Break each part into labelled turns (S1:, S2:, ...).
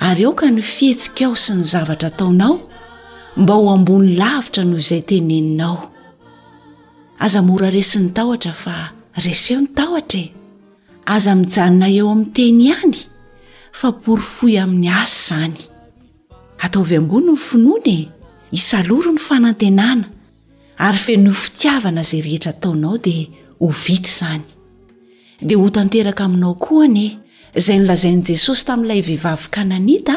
S1: ary aoka ny fihetsikao sy ny zavatra ataonao mba ho ambony lavitra noho izay teneninao aza mora resin'ny tahotra fa reseho ny tahotra e aza mijanona eo amin'ny teny ihany fa porofoy amin'ny asa izany ataovy ambony ny finoana e isaloro ny fanantenana ary fenoy fitiavana izay rehetra ataonao dia ho vita izany dia ho tanteraka aminao koa anie izay nolazain'i jesosy tamin'ilay vehivavy kananita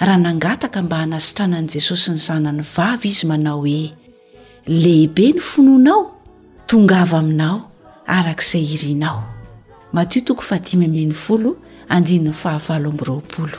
S1: raha nangataka mba hanasitranan'i jesosy ny zanany vavy izy manao hoe lehibe ny finoanao tongava aminao araka izay irinao matio toko fahadimy ambin'ny folo andininy fahavalo
S2: amby roapolo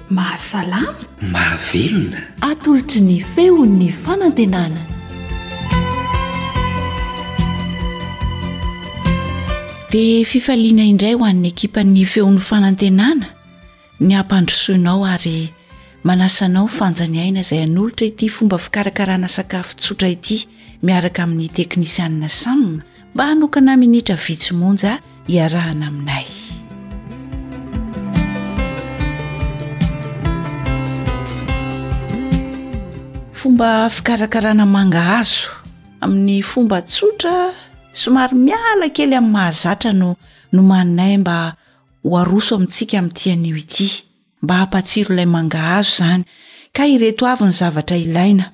S2: Mahasalama.
S3: Mahavelona.
S2: Atolotry ny feon'ny fanantenana.
S1: Dia fifaliana indray ho an'ny ekipan'ny feon'ny fanantenana ny hampandrosoinao ary manasa anao ho fanjany aina izay hanolotra ity fomba fikarakarana sakafo tsotra ity miaraka amin'ny teknisianina Sam mba hanokana minitra vitsy monja hiarahana aminay fomba fikarakarana manga azo amin'ny fomba tsotra somary miala kely amin'ny mahazatra no nomaninay mba ho aroso amintsika amin'nytian'io ity mba hampatsiro ilay mangahazo izany ka ireto avy ny zavatra ilaina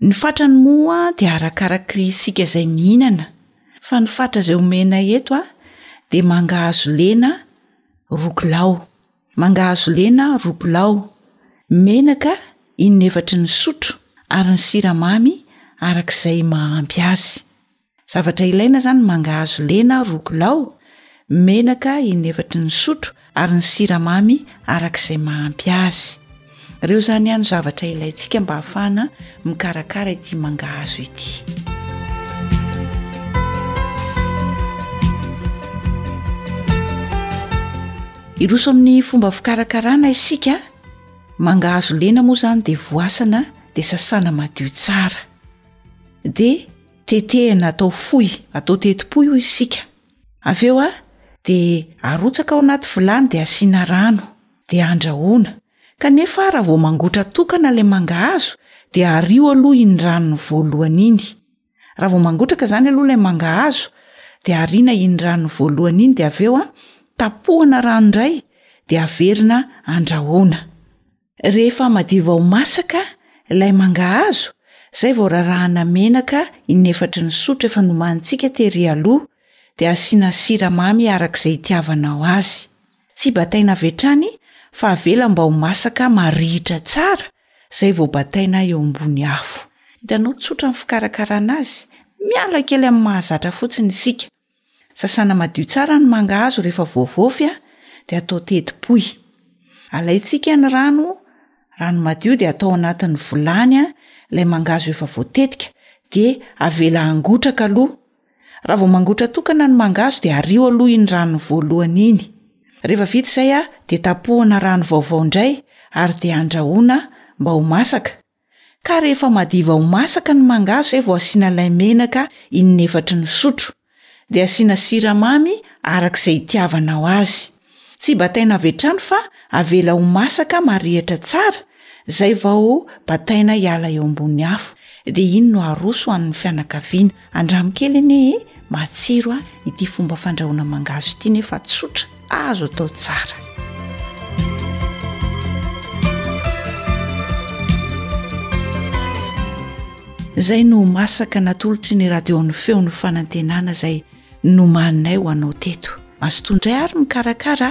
S1: ny fatrany moa dia arakaraky ry isika izay mihinana fa ny fatra izay omena eto a dia mangahazo lena roa kilao mangahazo lena roa kilao menaka inny efatry ny sotro ary ny siramamy araka izay mahampy azy Zavatra ilaina zany mangahazo lena roa kilao, menaka inefatry ny sotro ary ny siramamy araka izay mahampy azy. Reo zany ihany zavatra ilaintsika mba hafahana mikarakara ity mangahazo ity. Hiroso amin'ny fomba fikarakarana isika mangahazo lena moa izany dia voasana dia sasana madio tsara dia Tetehina atao fohy, atao tetipohy hoy isika. Avy eo a, dia arotsaka ao anaty vilany dia asiana rano, dia andrahoina. Kanefa raha vao mangotra tokana ilay mangahazo dia ario aloha iny ranony voalohany iny. Raha vao mangotraka izany aloha ilay mangahazo dia ariana iny ranony voalohany iny dia avy eo a, tapohana rano indray dia averina andrahoina. Rehefa madio vao masaka ilay mangahazo, izay vao rarahana menaka in'efatry ny sotro efa nomanintsika tery aloha, dia asiana siramamy araka izay itiavanao azy. Tsy bataina avy hatrany fa avela mba ho masaka marihitra tsara, izay vao bataina eo ambony afo. Hitanao, tsotra ny fikarakarana azy, miala kely amin'ny mahazatra fotsiny isika. Sasana madio tsara ny mangahazo rehefa voavaofy dia atao tetipohy. Alaintsika ny rano, rano madio dia atao anatin'ny vilany ilay mangahazo efa voatetika dia avela hangotraka aloha. Raha vao mangotra tokana ny mangahazo dia ario aloha iny rano voalohany iny. Rehefa vita izay dia tapohana rano vaovao indray ary dia andrahoina mba ho masaka. ka rehefa madio vao masaka ny mangahazo izay vao asiana lay menaka in-efatry ny sotro, dia asiana siramamy araka izay itiavanao azy. Tsy bataina avy hatrany fa avela ho masaka marihitra tsara, izay vao bataina hiala eo ambony afo. Dia iny no aroso ho an'ny fianakaviana. Andramo kely anie e! Matsiro a! Ity fomba fandrahoana mangahazo ity nefa tsotra, azo atao tsara. Izay no masaka natolotry ny radion' ny feon'ny fanantenana izay nomaninay ho anao teto. Mazotoa indray ary mikarakara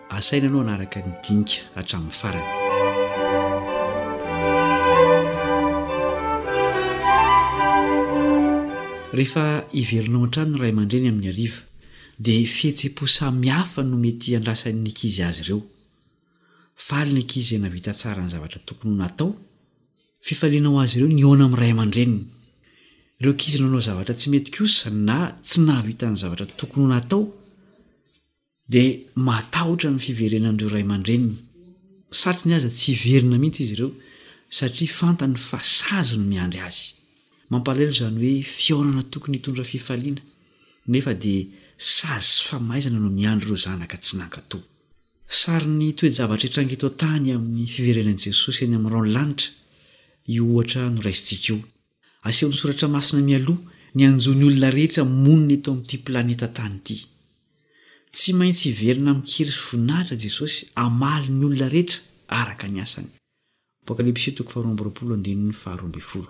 S3: Asaina ianao hanaraka ny dinika hatramin'ny farany. Rehefa hivelona ao an-trano ny ray aman-dreny amin'ny hariva, dia fihetseham-po samihafa no mety hiandrasan'ny ankizy azy ireo. Faly ny ankizy izay nahavita tsara ny zavatra tokony ho natao. Fifaliana ho azy ireo ny hihaona amin'ny ray aman-dreniny. Ireo ankizy nanao zavatra tsy mety kosa na tsy nahavita ny zavatra tokony ho natao, dia matahotra ny fiverenan'ireo ray aman-dreniny. Satriny aza tsy hiverina mihitsy izy ireo satria fantany fa sazy no miandry azy. Mampalahelo izany hoe fihaonana tokony hitondra fifaliana nefa dia sazy sy famaizana no miandry ireo zanaka tsy nankatò. Sarin'ny toe-javatra hitranga eto an-tany amin'ny fiverenan'i Jesosy any amin'ny raon'ny lanitra io ohatra noraisintsika io. Asehon'ny Soratra Masina mialoha ny hanjon'ny olona rehetra monina eto amin'ity planeta tany ity. Tsy maintsy hiverina amin'ny hery sy voninahitra Jesosy hamaly ny olona rehetra araka ny asany. Apokalypsy toko faharoa amby roapolo andininy faharoa ambin'ny folo.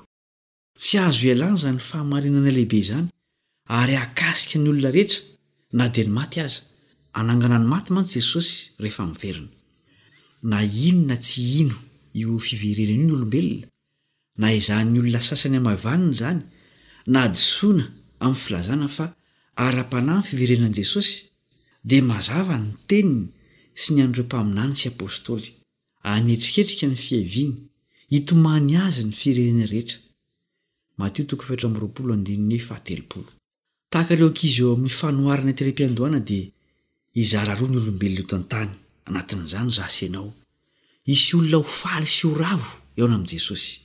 S3: Tsy azo ialana izany fahamarinana lehibe izany ary hahakasika ny olona rehetra na dia ny maty aza. Hanangana ny maty mantsy Jesosy rehefa miverina. Na hino na tsy hino io fiverenany io ny olombelona, Na ezahan'ny olona sasany hamavanana izany na hadisoana amin'ny filazana fa ara-panahy ny fiverenan'i Jesosy, dia mazava ny teniny sy ny an'ireo mpaminany sy apostoly, Hanetriketrika ny fiaviany, hitomany Azy ny firenena rehetra. Matio toko fahefatra amby roapolo andininy fahatelopolo. Tahaka ireo ankizy eo amin'ny fanoharana itelem-piandohana dia hizara roa ny olombelona eto an-tany, anatin'izany izaho sy ianao. Hisy olona ho faly sy ho ravo hihaona amin'i Jesosy.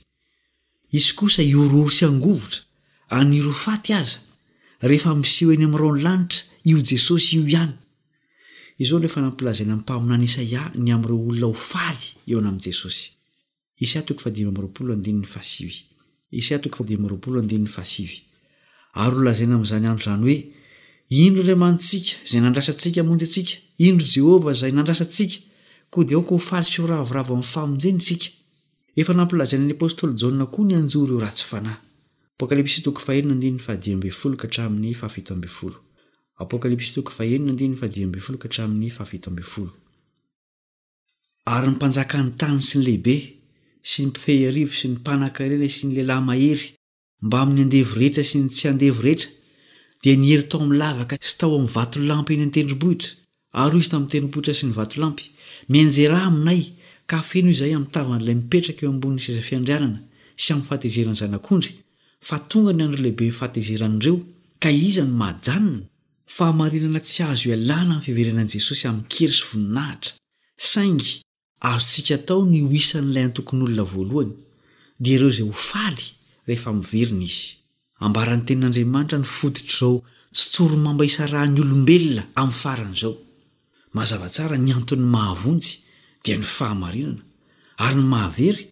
S3: Hisy kosa hihorohoro sy hangovitra, haniry ho faty aza, rehefa miseho eny amin'ny rahon'ny lanitra io Jesosy io ihany. Izao no efa nampilazaina amin'ny mpaminany Isaia ny amin'ireo olona ho faly hihaona amin'i Jesosy. Isa toko fahadimy amby roapolo andininy fahasivy Isa toko fahadimy amby roapolo andininy fahasivy Ary ho lazaina amin'izany andro izany hoe, Indro Andriamanitsika, izay nandrasa antsika hamonjy antsika, indro Jehovah izay nandrasa antsika, koa dia aoka ho faly sy ho ravoravo amin'ny famonjeny isika. Efa nampilazaina ny apostoly Jaona koa ny hanjoro io ratsy fanahy. Apokalypsy toko fahenina andininy fahadimy ambin'ny folo ka hatramin'ny fahafito ambin'ny folo Apokalypsy toko fahenina andininy fahadimy ambin'ny folo ka hatramin'ny fahafito ambin'ny folo. Ary ny mpanjakan'ny tany sy ny lehibe, sy ny mpifehy arivo, sy ny mpanankarena, sy ny lehilahy mahery, mbamin'ny andevo rehetra sy ny tsy andevo rehetra, dia niery tao amin'ny lavaka sy tao amin'ny vatolampy eny an-tendrombohitra, ary hoy izy tamin'ny tendrombohitra sy ny vatolampy, Mianjerà aminay, ka afeno izahay amin'ny tavan'ilay mipetraka eo ambonin'ny seza fiandrianana sy amin'ny fahatezeran'ny Zanak'ondry, fa tonga ny andro lehiben'ny fahatezeran'ireo, ka iza no mahajanona? Fahamarinana tsy azo ialana ny fiverenan'i Jesosy amin-kery sy voninahitra, saingy azontsika atao ny ho isan'ilay antokon'olona voalohany, dia ireo izay ho faly rehefa miverina izy. Ambaran'ny Tenin'Andriamanitra ny fototr'izao tsitsorimamba isarahan'ny olombelona amin'ny farany izao. Mazava tsara ny anton'ny mahavonjy dia ny fahamarinana, ary ny mahavery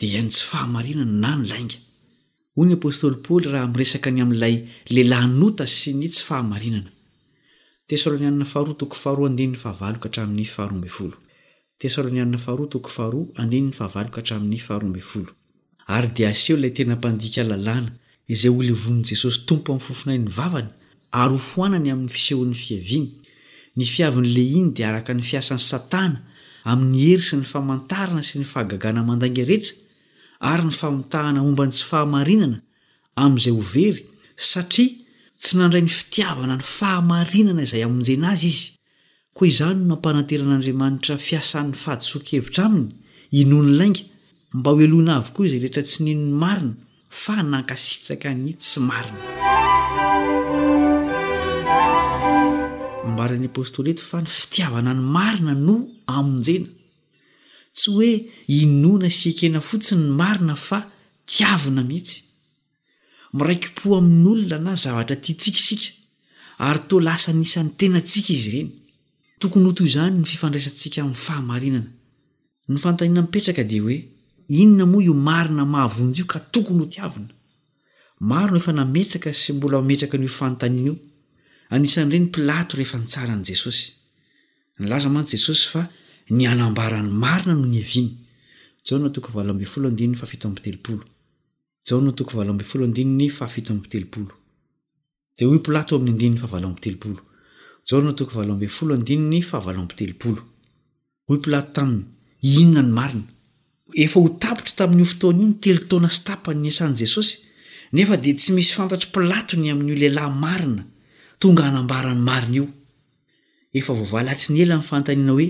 S3: dia ny tsy fahamarinana na ny lainga. hoy ny apostoly Paoly raha miresaka ny amin'ilay lehilahin'ota sy ny tsy fahamarinana. Tesalonianina Faharoa toko faharoa andininy fahavalo ka hatramin'ny faharoa ambin'ny folo. Tesalonianina Faharoa toko faharoa andininy fahavalo ka hatramin'ny faharoa ambin'ny folo. Ary dia aseho ilay tena mpandika lalàna, izay ho levonin'i Jesosy Tompo amin'ny fofonain'ny vavany, ary ho foanany amin'ny fisehon'ny fiaviany. Ny fiavin'ny lehiny dia araka ny fiasan'i Satana amin'ny hery sy ny famantarana sy ny fahagagana mandainga rehetra, ary ny famitahana momba ny tsy fahamarinana amin'izay ho very satria tsy nandray ny fitiavana ny fahamarinana izay hamonjena azy izy. Koa izany no nampananteran'Andriamanitra fiasan'ny fahadisoan-kevitra aminy inoan'ny lainga, mba ho heloina avokoa izay rehetra tsy nino ny marina fa nankasitraka ny tsy marina. Nambaran'ny apostoly eto fa ny fitiavana ny marina no amonjena. Tsy hoe inoana sy ekena fotsiny ny marina fa tiavina mihitsy. Miraiki-po amin'olona na zavatra tiantsika isika ary toa lasa anisan'ny tenantsika izy ireny. Tokony ho toy izany ny fifandraisantsika amin'ny fahamarinana. Ny fanontaniana mipetraka dia hoe, inona moa io marina mahavonjy io ka tokony ho tiavina? Maro no efa nametraka sy mbola mametraka an'io fanontaniana io, anisan'ireny Pilato rehefa nitsara an'i Jesosy. Nilaza mantsy Jesosy fa ny hanambara ny marina no niaviany. Jaona toko valo ambin'ny folo andininy fahafito amby telopolo. Jaona toko valo ambin'ny folo andininy fahafito amby telopolo. Dia hoy Pilato amin'ny andininy fahavalo amby telopolo. Jaona toko valo ambin'ny folo andininy fahavalo amby telopolo. Hoy Pilato taminy, inona ny marina? Efa ho tapitra tamin'io fotoana io ny telo taona sy tapany niasan'i Jesosy, nefa dia tsy misy fantatr'i Pilato ny amin'io lehilahy marina tonga hanambara ny marina io. Efa voavaly hatry ny ela ny fanontaniana hoe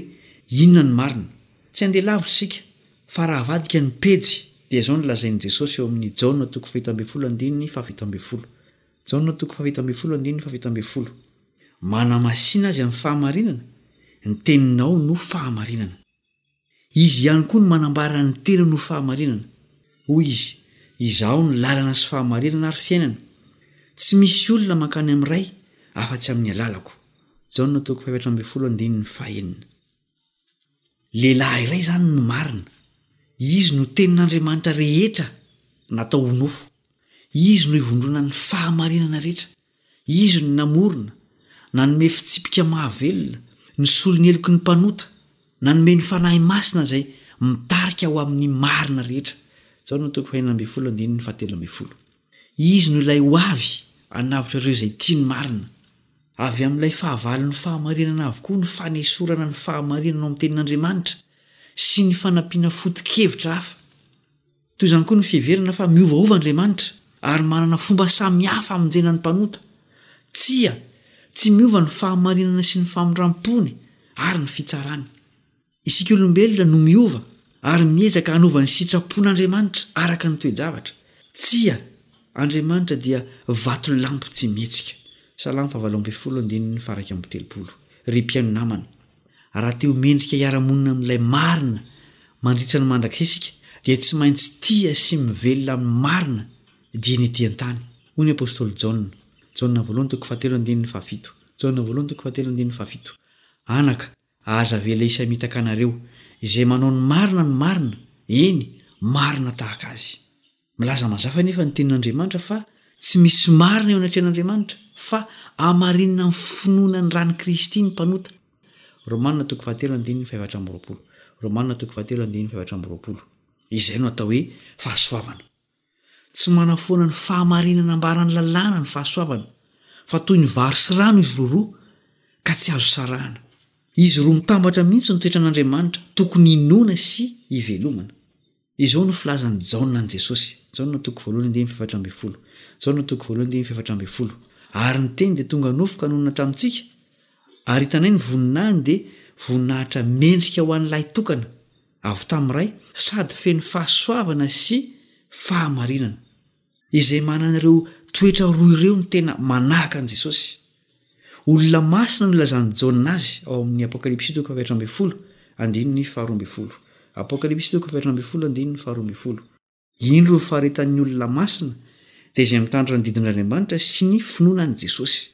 S3: inona ny marina? Tsy handeha lavitra isika, fa raha avadika ny pejy dia izao no lazain'i Jesosy eo amin'ny Jaona toko fahefatra ambin'ny folo andininy fahafito ambin'ny folo, Jaona toko fahefatra ambin'ny folo andininy fahafito ambin'ny folo, Manamasina azy amin'ny fahamarinana, ny teninao no fahamarinana. Izy ihany koa no manambara ny tenany ho fahamarinana. Hoy izy, Izaho no lalana sy fahamarinana ary fiainana. Tsy misy olona mankany amin'ny Ray afa-tsy amin'ny alalako. Lehilahy iray izany no marina. Izy no Tenin'Andriamanitra rehetra natao ho nofo. Izy no ivondronan'ny fahamarinana rehetra. Izy no namorona, nanome fitsipika mahavelona, nisolo ny heloky ny mpanota, nanome ny Fanahy Masina izay mitarika ho amin'ny marina rehetra. Jaona toko fahenina ambin'ny folo andininy fahatelo ambin'ny folo. Izy no ilay ho avy hanavotra ireo izay tia ny marina. Avy amin'ilay fahavalon'ny fahamarinana avokoa ny fanesorana ny fahamarinana ao amin'ny Tenin'Andriamanitra sy ny fanampiana foto-kevitra hafa. Toy izany koa ny fiheverana fa miovaova Andriamanitra ary manana fomba samy hafa hamonjena ny mpanota. Tsia, tsy miova ny fahamarinana sy ny famindram-pony ary ny fitsarany. Isika olombelona no miova ary miezaka hanova ny sitrapon'Andriamanitra araka ny toe-javatra. Tsia, Andriamanitra dia vatolampy tsy mihetsika. Salamo fahavalo ambin'ny folo andininy faha iraika amby telopolo. Ry mpihaino namana, Raha te ho mendrika hiara-monina amin'ilay marina mandritra ny mandrakizay isika, dia tsy maintsy tia sy mivelona amin'ny marina dieny etỳ an-tany. Hoy ny apostoly Jaona, Jaona voalohany toko fahatelo andininy fahafito, Jaona voalohany toko fahatelo andininy fahafito, Anaka, aza avela hisamitaka anareo. Izay manao ny marina no marina, eny, marina tahaka azy. Milaza mazava anefa ny Tenin'Andriamanitra fa tsy misy marina eo anatrehan'Andriamanitra, fa hamarinina amin'ny finoana ny ran'i Kristy ny mpanota. Romana toko fahatelo andininy fahefatra amby roapolo Romana toko fahatelo andininy fahefatra amby roapolo Izay no atao hoe fahasoavana. Tsy manafoana ny fahamarinana ambaran'ny lalàna ny fahasoavana, fa toy ny vary sy rano izy roroa ka tsy azo sarahana. Izy roa mitambatra mihitsy ny toetran'Andriamanitra tokony hinoana sy hivelomana. Izao no filazan'i Jaona an'i Jesosy, Jaona toko voalohany andininy fahefatra ambin'ny folo, Jaona toko voalohany andininy fahefatra ambin'ny folo, Ary ny Teny dia tonga nofo ka nonina tamintsika, ary hitanay ny voninahiny dia voninahitra mendrika ho an'ny Lahy tokana avy tamin'ny Ray, sady feno fahasoavana sy fahamarinana. izay manana ireo toetra roa ireo no tena manahaka an'i Jesosy. Olona masina no ilazan'i Jaona azy ao amin'ny Apokalypsy toko fahaefatra ambin'ny folo, andininy faharoa ambin'ny folo. Apokalypsy toko fahaefatra ambin'ny folo, andininy faharoa ambin'ny folo. Indro ny faharetan'ny olona masina, dia izay mitandrina ny didin'Andriamanitra sy ny finoana an'i Jesosy.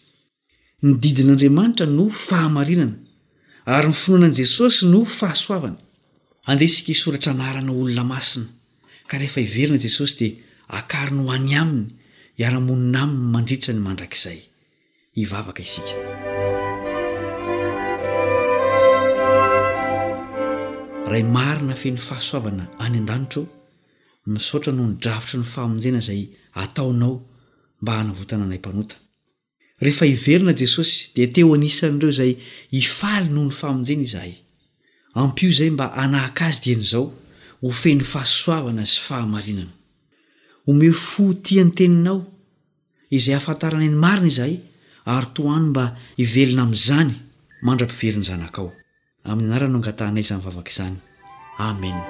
S3: Ny didin'Andriamanitra no fahamarinana, ary ny finoana an'i Jesosy no fahasoavana. Andeha isika hisoratra anarana olona masina, ka rehefa hiverina Jesosy dia akariny ho any Aminy, hiara-monina Aminy mandritra ny mandrakizay. Hivavaka isika. Ray marina feno fahasoavana any an-danitra ô, misaotra noho ny drafitry ny famonjena izay ataonao mba hanavotana anay mpanota. Rehefa hiverina Jesosy dia te ho anisan'ireo izay hifaly noho ny famonjeny izahay. Ampio izay mba hanahaka azy dieny izao ho feno fahasoavana sy fahamarinana. Omeo fo tia ny teninao izay hahafantaranay ny marina izahay ary tohano mba hivelona amin'izany mandra-piverin'ny Zanakao. Amin'ny anarany no angatahanay izany vavaka izany. Amena.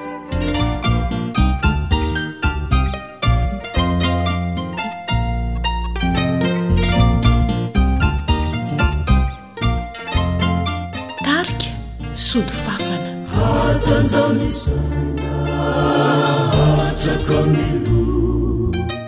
S1: Tarika, Sody Fafana.
S4: Hatanjahana
S2: izay nahatraka amin'ny
S5: loha.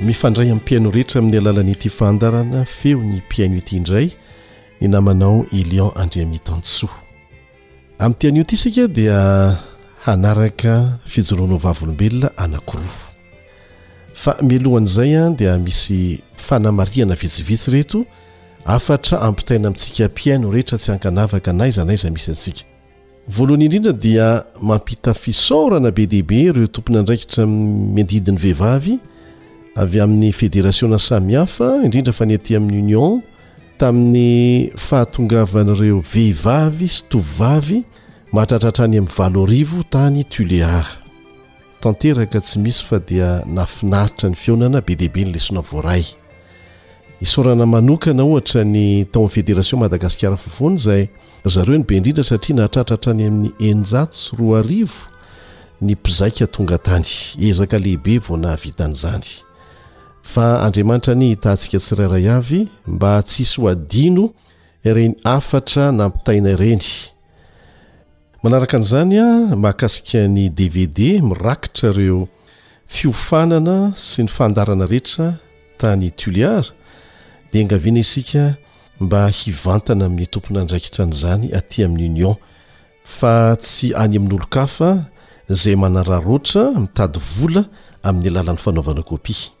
S5: Mifandray amin'ny mpihaino rehetra amin'ny alalan'ity fandaharana feo ny mpihaino ity indray ny namanao Elion Andriamitansoa. Amin'ity anio ity isika dia hanaraka fijoroana ho vavolombelona anankiroa. Fa mialohan'izay dia misy fanamarihana vitsivitsy reto hafatra ampitaina amintsika mpihaino rehetra tsy ankanavaka na aiza na aiza misy antsika. Voalohany indrindra dia mampita fisaorana be dia be ireo tompon'andraikitra miadidy ny vehivavy avy amin'ny federasiona samihafa indrindra fa ny aty amin'ny Union tamin'ny fahatongavan'ireo vehivavy sy tovovavy mahatratratra any amin'ny valo arivo tany Tuléar. Tanteraka tsy misy fa dia nafinaritra ny fihaonana be dia be ny lesona voaray. Isaorana manokana ohatra ny tao amin'ny Federation Madagasikara Afovoany izay ry zareo no be indrindra satria nahatratra hatrany amin'ny eninjato sy roa arivo ny mpizaika tonga tany. Ezaka lehibe vao nahavita an'izany. Fa Andriamanitra anie hitaha antsika tsirairay avy mba tsy hisy ho adino ireny hafatra nampitaina ireny. Manaraka an'izany, mahakasika ny dvd mirakitra ireo fiofanana sy ny fandarana rehetra tany Tuliar, dia engaviana isika mba hivantana amin'ny tompon'andraikitra an'izany aty amin'ny Union, fa tsy any amin'olon-kafa izay manararoatra mitady vola amin'ny alalan'ny fanaovana kopia.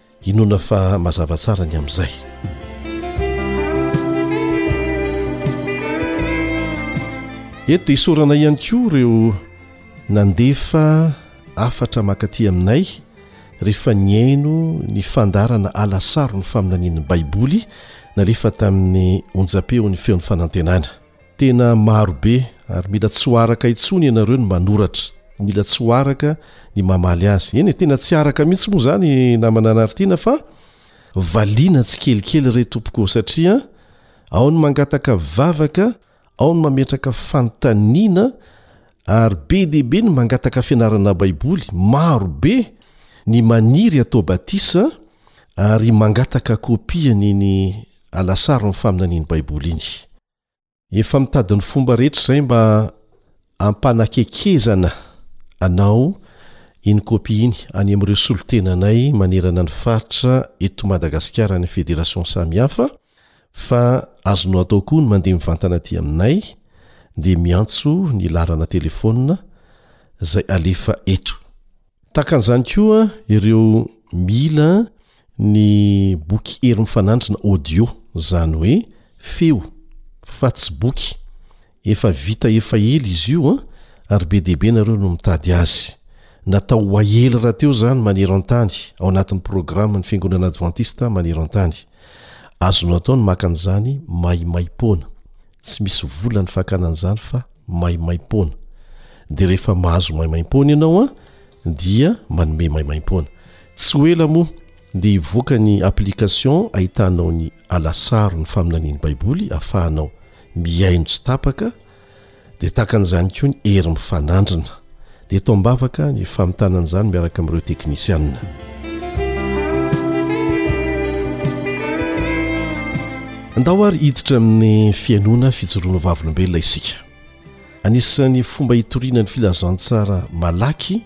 S5: Inoana fa mazava tsara ny amin'izay. Eto dia isaorana ihany koa ireo nandefa hafatra mankaty aminay rehefa nihaino ny fandarana alasaro ny faminanian'ny Baiboly nalefa tamin'ny onjam-peon'ny feon'ny fanantenana. Tena maro be ary mila tsy ho araka intsony ianareo ny manoratra, mila tsy ho araka ny mamaly azy. Eny e, tena tsy araka mihitsy moa izany namana Naritiana fa valiana tsikelikely re tompoko satria ao ny mangataka vavaka, ao ny mametraka fanontaniana ary be dia be ny mangataka fianarana Baiboly, maro be ny maniry atao batisa ary mangataka kopia ny ny alasaro ny faminanian'ny Baiboly iny. Efa mitady ny fomba rehetra izay mba hampanakaikezana anao iny kopia iny any amin'ireo solontenanay manerana ny faritra eto Madagasikara any fédération samihafa fa azonao atao koa ny mandeha mivantana aty aminay dia miantso ny laharana telefaonina izay alefa eto. Tahakan'izany koa ireo mila ny boky hery mifanandrina audio, izany hoe feo fa tsy boky. Efa vita efa ela izy io ary be dia be nareo no mitady azy. Natao ho aely rahateo izany maneran-tany ao anatin'ny programan'ny Fiangonana Advantista maneran-tany. Azonao atao ny maka an'izany maimaim-poana, tsy misy vola ny fakana an'izany fa maimaim-poana. Dia rehefa mahazo maimaim-poana ianao an, dia manome maimaim-poana. Tsy ho ela moa dia hivoaka ny application ahitanao ny alasaro ny faminanian'ny Baiboly afahanao mihaino tsy tapaka Dia tahaka an'izany koa ny hery mifanandrina. Dia eto am-bavaka ny fanontana an'izany miaraka amin'ireo teknisianina. Andao ary hiditra amin'ny fihainoana fijoroana vavolombelona isika. Anisan'ny fomba hitoriana ny filazantsara malaky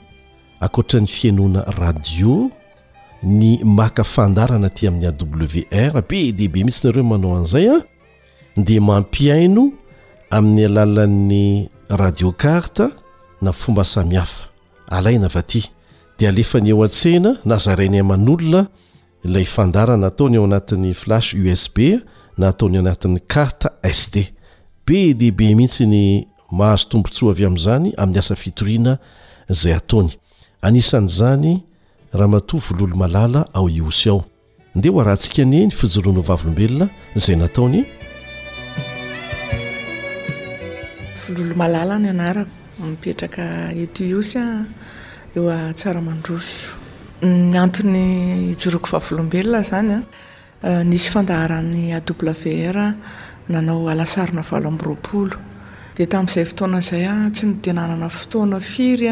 S5: ankoatra ny fihainoana radio ny maka fandarana aty amin'ny AWR be dia be mihitsy nareo manao an'izay a. dia mampihaino amin'ny alalan'ny radio carte na fomba samihafa alaina avy aty dia alefany eo an-tsena na zarainy aman'olona ilay fandarana ataony eo anatin'ny flash usb na ataony anatin'ny carte SD be dia be mihitsy ny mahazo tombontsoa avy amin'izany amin'ny asa fitoriana izay ataony anisan'izany ramatoa vololo malala ao ihosy ao Ndeha ho arahantsika anie ny fijoroan'ireo vavolombelona izay nataony
S6: e! Vololomalala ny anarako, mipetraka eto Ihosy aho, eo Antsaramandroso. Ny antony hijoroako vavolombelona izany, nisy fandaharan'ny AWR nanao alasarona valo amby roapolo, dia tamin'izay fotoana izay aho tsy dia nanana fotoana firy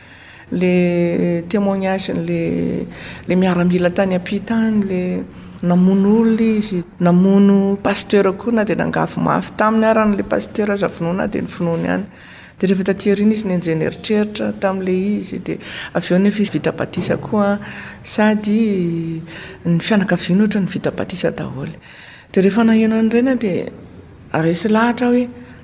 S6: le témoignage n'le le miaramila tany ampita any le namono olona izy, namono pasteur koa na dia nangavy mafy taminy ara n'le pasteur aza vonoina na dia ny finoany ihany dia rehefa taty aoriana izy nenjehina eritreritra tam'le izy dia avy eo nefa izy vita batisa koa sady ny fianakaviany ohatrany vita batisa daholo dia rehefa naheno an'ireny aho dia resy lahatra
S7: aho hoe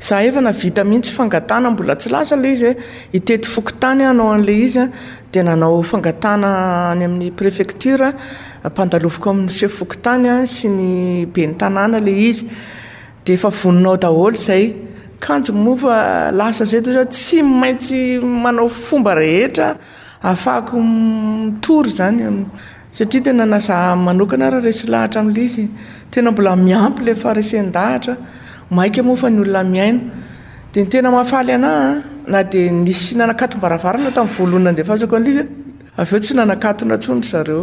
S6: Za efa navita mihitsy fangatahana mbola tsy lasa ilay izy e, tety fokontany aho nanao an'ilay izy dia nanao fangatahana any amin'ny préfecture hampandaloviko amin'ny sefo fokontany sy ny ben'ny tanàna ilay izy dia efa vonona ao daholo izay, kanjo moa fa lasa izay toa izay tsy maintsy manao fomba rehetra Ahafahako mitory izany satria tena na za manokana ary resy lahatra amin'ilay izy tena mbola miampy ilay faharesen-dahatra, maika moa fa ny olona mihaino. Dia ny tena mahafaly anahy na dia nisy nanakatom-baravarana tamin'ny voalohany nandefasako an'ilay izy, avy eo tsy nanakatona intsony ry zareo.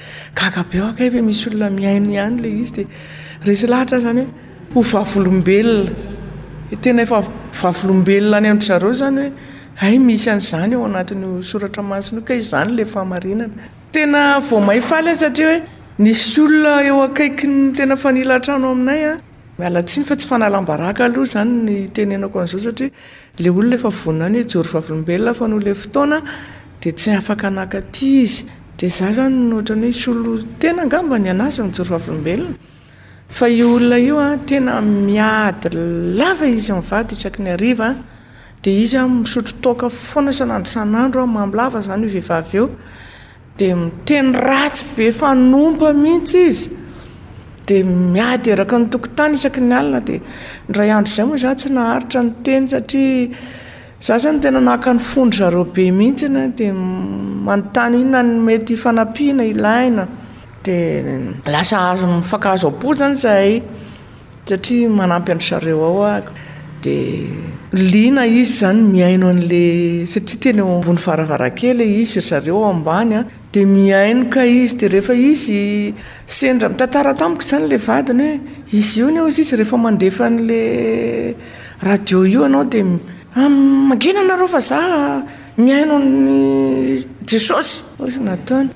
S6: Gaga be aho kay ve misy olona mihaino ihany ilay izy dia resy lahatra aho izany hoe ho vavolombelona, tena efa vavolombelona any amin-dry zareo izany hoe hay misy an'izany ao anatin'io soratra masina io, ka izany ilay fahamarinana. Tena vao may faly aho satria hoe nisy olona eo akaikin'ny tena fanila trano aminay, miala tsiny fa tsy fanalam-baraka aloha izany ny hitenenako an'izao satria Ilay olona efa vonona ny hijoro vavolombelona fa noho ilay fotoana dia tsy afaka naka aty izy. Dia izaho izany ohatran'ny hoe hisolo tena angamba ny an'azy ny mijoro vavolombelona. Fa io olona io an, tena miady lava izy amin'ny vady isaky ny hariva, dia izy an misotro toaka foana isan'andro isan'andro, mamy lava izany io vehivavy io. Dia miteny ratsy be fanompa mihitsy izy, dia miady eraky ny tokontany isaky ny alina, dia indray andro izay moa izaho tsy naharitra niteny satria izaho izany tena naka ny fon-dry zareo be mihitsy aho, dia manontany inona no mety hifanampiana, hilaina, dia lasa azo mifankahazo am-po izany izahay. Satria manampy an-dry zareo ao aho dia liana izy izany mihaino an'ilay, satria tena eo ambony varavarankely ilay izy, ry zareo ao ambany an, dia mihaino kay izy, dia rehefa izy sendra mitantara tamiko izany ilay vadiny hoe izy io anie hozy izy rehefa mandefa an'ilay radio io ianao dia an, mangina ianareo fa za mihaino an'i Jesosy, hoy izy nataony.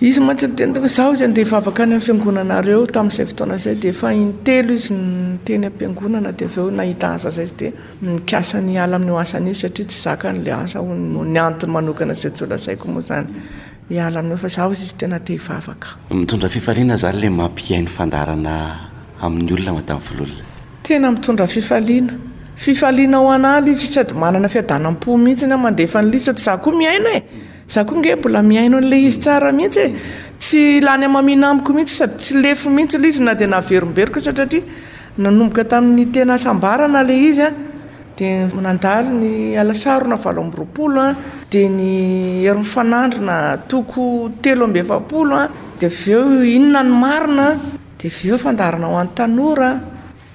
S6: Izy mantsy niteny hoe izaho izay ndeha hivavaka any amin'ny fiangonanareo tamin'izay fotoana izay dia efa intelo izy niteny am-piangonana dia avy eo nahita asa izay izy dia nikasa ny hiala amin'io asany io satria tsy zakany ilay asa hono noho ny antony manokana izay tsy ho lazaiko moa izany hiala amin'io fa izaho izy tena te hivavaka.
S7: Mitondra fifaliana izany ilay mampihaino fandaharana amin'ny olona madame Vololona.
S6: Tena mitondra fifaliana. Fifaliana ho an'ala izy sady manana fiadanam-po mihitsy aho mandefa ny lisany, izaho koa mihaino e! Za koa nge mbola mihaino an'ilay izy tsara mihitsy e! Tsy lany hamamiana amiko mihitsy sady tsy lefy mihitsy ilay izy na dia naverimberiko satratria nanomboka tamin'ny tena hasambarana ilay izy an! dia nandalo ny alasarona valo amby roapolo an! dia ny herin'ny fanandro natoko telo amby efapolo an! dia avy eo inona ny marina an! dia avy eo fandaharanao an'ny tanora an!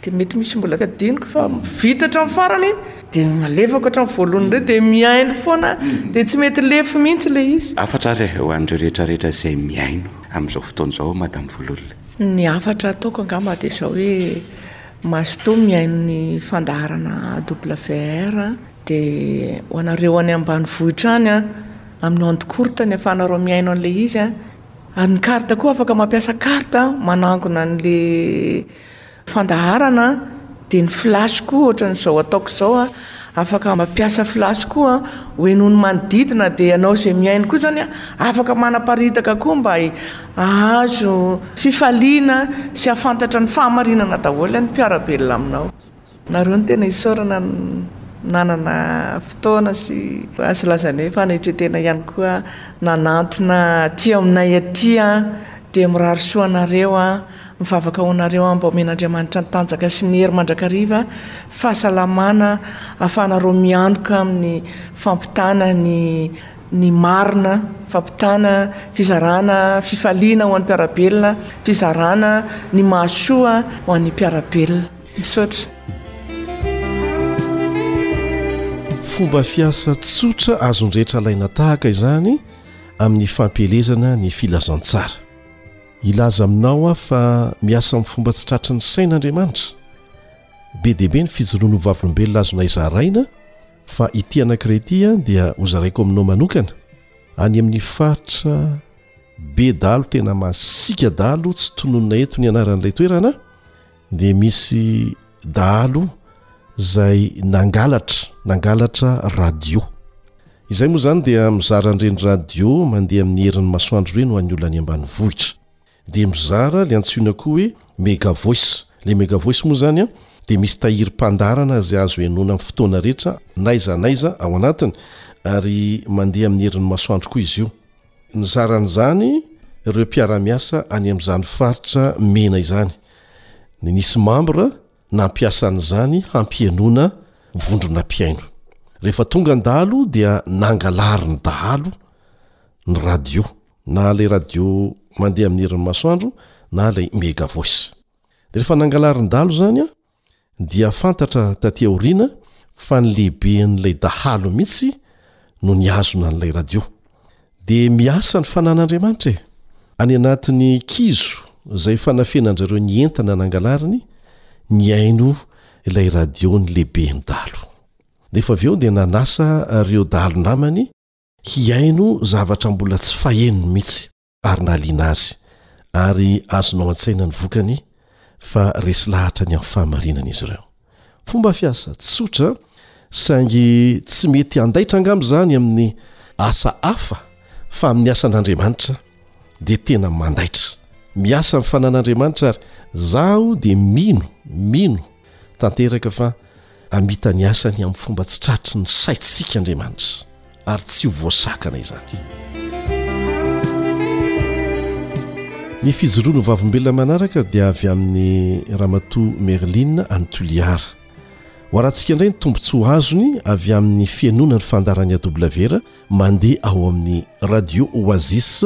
S6: Dia mety misy mbola tsy adinoko fa vita hatramin'ny farany dia malefaka hatramin'ny voalohany indray dia mihaino foana aho dia tsy mety lefy mihitsy ilay izy.
S7: Hafatra ary ho an'ireo rehetra rehetra izay mihaino amin'izao fotoana izao ao Madame Vololona.
S6: Ny hafatra ataoko angamba dia izao hoe Mazotoa mihaino ny fandaharana AWR a, dia ho anareo any ambanivohitra any a, amin'ny ondes courtes no ahafahanareo mihaino an'ilay izy a, ary ny carte koa afaka mampiasa carte manangona an'ilay. Fandaharana an, dia ny flash koa ohatrany izao ataoko izao an, afaka mampiasa flash koa an, ho henoin'ny manodidina dia ianao izay mihaino koa izany an, afaka manaparitaka koa mba hahazo fifaliana sy hahafantatra ny fahamarinana daholo ny mpiara-belona aminao. Nareo no tena isaorana nanana fotoana sy azo lazaina hoe fanetretena ihany koa nanantona aty aminay aty an! dia mirary soa anareo an! mivavaka ho anareo an! mba omen'Andriamanitra ny tanjaka sy ny hery mandrakariva, fahasalamana, ahafahanareo mianoka amin'ny fampitana ny ny marina, fampitana, fizarana fifaliana ho an'ny mpiara-belona, fizarana ny mahasoa ho an'ny mpiara-belona. Misaotra.
S5: Fomba fiasa tsotra azon'ny rehetra alaina tahaka izany amin'ny fampielezana ny filazantsara. Hilaza aminao aho fa miasa amin'ny fomba tsy tratry ny saina Andriamanitra. Be dia be ny fijoroany ho vavolombelona azonay zaraina fa ity anankiray ity dia hozaraiko aminao manokana. Any amin'ny faritra be dahalo tena masiaka dahalo tsy tononina eto ny anaran'ilay toerana. dia misy dahalo izay nangalatra nangalatra radio izay moa izany dia mizara an'ireny radio mandeha amin'ny herin'ny masoandro ireny ho an'ny olona any ambanivohitra dia mizara ilay antsoina koa hoe mega voice ilay mega voice moa izany a dia misy tahirim-pandarana izay azo henona amin'ny fotoana rehetra naiza naiza ao anatiny ary mandeha amin'ny herin'ny masoandro koa izy io Nizara an'izany ireo mpiara-miasa any amin'izany faritra mena izany, ny nisy mambra nampiasa an'izany hampihenoana vondrona mpihaino. Rehefa tonga ny dahalo dia nangalarin'ny dahalo ny radio, na ilay radio mandeha amin'ny herin'ny masoandro na ilay Megavoice. Dia rehefa nangalarin'ny dahalo izany, dia fantatra taty aoriana fa ny lehiben'ilay dahalo mihitsy no nihazona an'ilay radio. Dia miasa ny fanan'Andriamanitra e! Any anatin'ny kizo izay fanafenan-dry-zareo ny entana nangalariny, nihaino ilay radio ny lehiben'ny dahalo. Nefa avy eo dia nanasa ireo dahalo namany hihaino zavatra mbola tsy fahenony mihitsy. ary nahaliana azy, ary azonao an-tsaina ny vokany fa resy lahatra ny amin'ny fahamarinana izy ireo. Fomba fiasa tsotra, saingy tsy mety handaitra angamba izany amin'ny asa hafa, fa amin'ny asan'Andriamanitra dia tena mandaitra. Miasa amin'ny fanan'Andriamanitra ary izaho dia mino, mino tanteraka fa Hamita ny asany amin'ny fomba tsy tratry ny saintsika Andriamanitra, ary tsy ho voasakana izany. Ny fijoroan'ny Vavolombelona manaraka dia avy amin'i Ramatoa Merline any Toliara. Ho harantsika indray ny tombontsoa azony avy amin'ny fihainoana ny fandaharan'ny AWR mandeha ao amin'ny Radio Oasis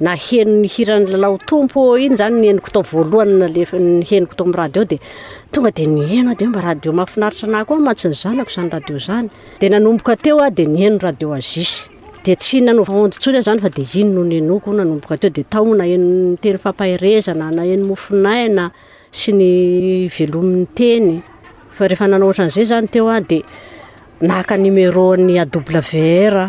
S5: Naheno
S8: ny hiran'i Lalao Tompo ô, iny zany ny henoko tao voalohany nalefan ny henoko tao amin'ny radio de tonga de niheno aho de hoe mba radio mahafinaritra anahy koa mantsy ny zanako zany radio zany, de nanomboka teo aho de niheno radio Oasis, de tsy nanova onde intsony aho zany fa de iny no nihenoako nanomboka teo, de tao no naheno ny teny fampaherezana, naheno mofonaina sy ny velomin'ny teny, fa rehefa nanao ohatran'izay zany teo aho de naka numéro an'i AWR aho.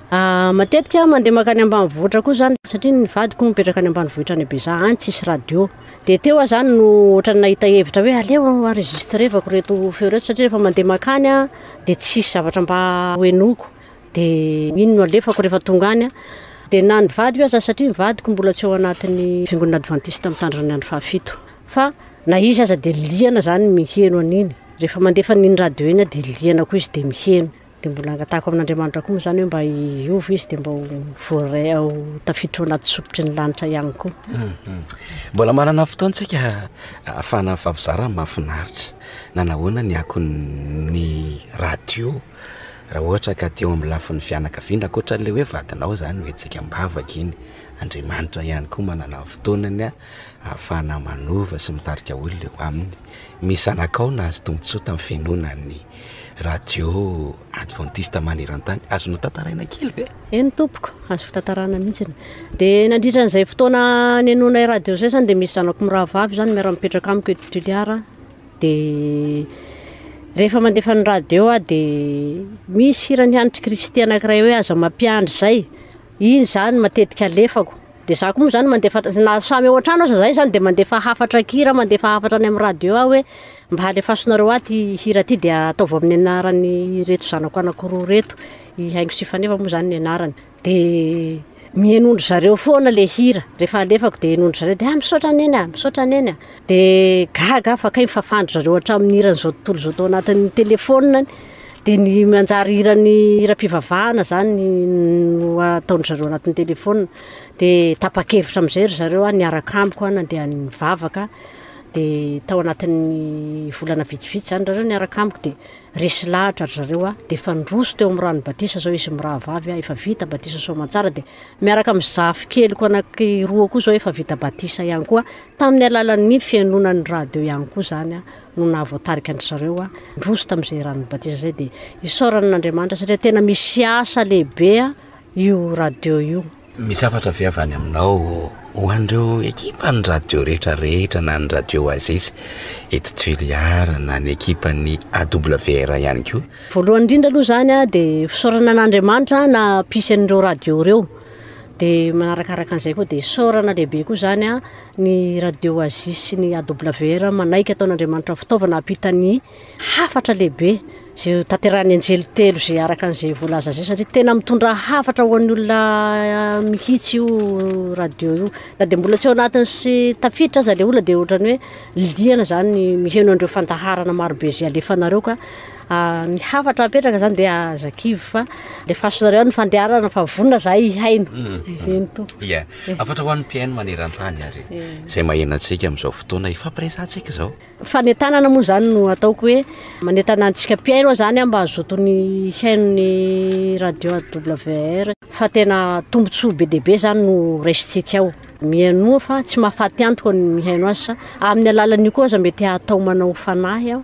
S8: Matetika aho mandeha mankany ambanivohitra koa zany satria ny vadiko mipetraka any
S7: ambanivohitra any Bezaha any
S8: tsisy radio. Dia teo aho zany no ohatran'ny nahita hevitra hoe aleo enregistrevako ireto feo ireto satria rehefa mandeha mankany aho dia tsisy zavatra mba hohenoiko. Dia iny no alefako rehefa tonga any aho. Dia na ny vadiko aza satria ny vadiko mbola tsy ao anatin'ny fiangonana advantista mitandrina ny andro fahafito. Fa na izy aza dia liana zany miheno an'iny. Rehefa mandefa an'iny radio iny aho dia liana koa izy dia miheno. Dia mbola angatahiko amin'Andriamanitra koa moa izany hoe mba hiova izy dia mba ho voaray ao tafiditra ao anaty sopitry ny lanitra ihany koa.
S7: Mhm. Mbola manana fotoantsika ahafahana mifampizara ny mahafinaritra. Nanahoana ny akon'ny radio raha ohatra ka teo amin'ny lafiny fianakaviana, ankoatran'ilay hoe vadinao izany hoe antsika am-bavaka iny, Andriamanitra ihany koa manana ny fotoanany ahafahana manova sy mitarika olona eo aminy. Misy zanakao nahazo tombontsoa tamin'ny fihenoana ny Radio Advantista Manerantany. Azonao tantaraina kely ve?
S8: Eny tompoko, azoko tantarana mihitsy. Dia nandritra an'izay fotoana nenonay radio izay izany dia misy zanako mirahavavy izany miara-mipetraka amiko eto Toliara. Dia rehefa mandefa ny radio aho dia misy hiran'i Hanitry Kristy anankiray hoe aza mampiandry izay. Iny zany matetika alefako de za koa moa zany mandefa na samy ao an-trano aza zahay zany de mandefa hafatra an-kira mandefa hafatra any amin'ny radio aho hoe mba alefaso-nareo ahy ity hira ity dia ataovy amin'ny anaran'ireto zanako anakiroa ireto, i Haingo sy i Faneva moa zany ny anarany, de miheno on-dry zareo foana le hira rehefa alefako de henoin-dry zareo de ah misaotra neny a, misaotra neny a, de gaga aho fa kay mifafan-dry zareo hatramin'ny hiran'izao tontolo izao tao anatin'ny telephone-ny. Dia ny manjary hiran'ny hiram-pivavahana izany no ataon-dry zareo anatin'ny telefaonina. Dia tapa-kevitra amin'izay ry zareo niaraka amiko nandeha nivavaka, dia tao anatin'ny volana vitsivitsy izany ry zareo niaraka amiko dia resy lahatra ry zareo, dia efa niroso teo amin'ny rano batisa izao izy mirahavavy, efa vita batisa soamantsara, dia miaraka amin'ny zafikeliko anaky roa koa izao efa vita batisa ihany koa, tamin'ny alalan'ny fihainoana ny radio ihany koa izany. no nahavoatarika an-dry zareo handroso tamin'izay ranon'ny batisa izay dia isaorana an'Andriamanitra satria tena misy asa lehibe io radio io.
S7: Misy hafatra avy avy any aminao ho an'ireo ekipan'ny radio rehetra rehetra na ny radio Oasis eto Tuléar na ny ekipan'ny AWR ihany koa.
S8: Voalohany indrindra aloha izany dia fisaorana an'Andriamanitra nampisy an'ireo radio ireo dia manarakaraka an'izay koa dia isaorana lehibe koa izany Ny Radio Asia sy ny AWR manaiky ataon'Andriamanitra fitaovana hampita ny hafatra lehibe izay hotanterahan'ny anjely telo izay araka an'izay voalaza izay satria tena mitondra hafatra ho an'ny olona mihitsy io radio io na dia mbola tsy ao anatiny sy tafiditra aza ilay olona dia ohatran'ny hoe liana izany ny miheno an'ireo fandaharana marobe izay alefanareo ka Ny hafatra apetraka zany dia aza kivy fa alefasonareo any fandeharana fa vonona zahay
S7: hihaino.
S8: Heno to.
S7: Ia. Hafatra ho an'ny mpihaino maneran-tany ary zay maheno antsika amin'izao fotoana ifampiresahantsika izao.
S8: Fanentanana moa zany no ataoko hoe manentana antsika mpihaino aho zany mba hazoto ny hihaino ny radio AWR fa tena tombotsoa be dia be zany no raisintsika ao. Mihainoa fa tsy mahafaty antoka ny mihaino azy sa amin'ny alalan'io koa aza mety hatao manao fanahy aho.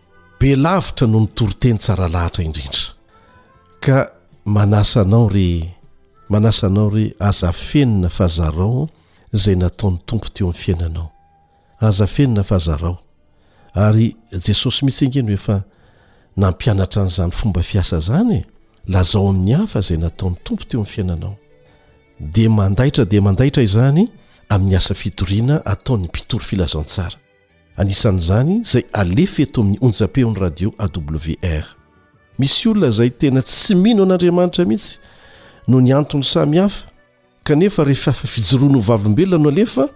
S8: Be lavitra noho ny toriteny tsara lahatra indrindra. Ka manasa anao re, manasa anao
S5: re aza afenina fa zarao izay nataon'ny Tompo teo amin'ny fiainanao. Aza afenina fa zarao. Ary Jesosy mihitsy ange no efa nampianatra an'izany fomba fiasa izany e. Lazao amin'ny hafa izay nataon'ny Tompo teo amin'ny fiainanao. Dia mandaitra dia mandaitra izany amin'ny asa fitoriana ataon'ny mpitory filazantsara. Anisan'izany izay alefa eto amin'ny onjam-peon'ny radio AWR. Misy olona izay tena tsy mino an'Andriamanitra mihitsy noho ny antony samy hafa, kanefa rehefa fijoroany ho vavolombelona no alefa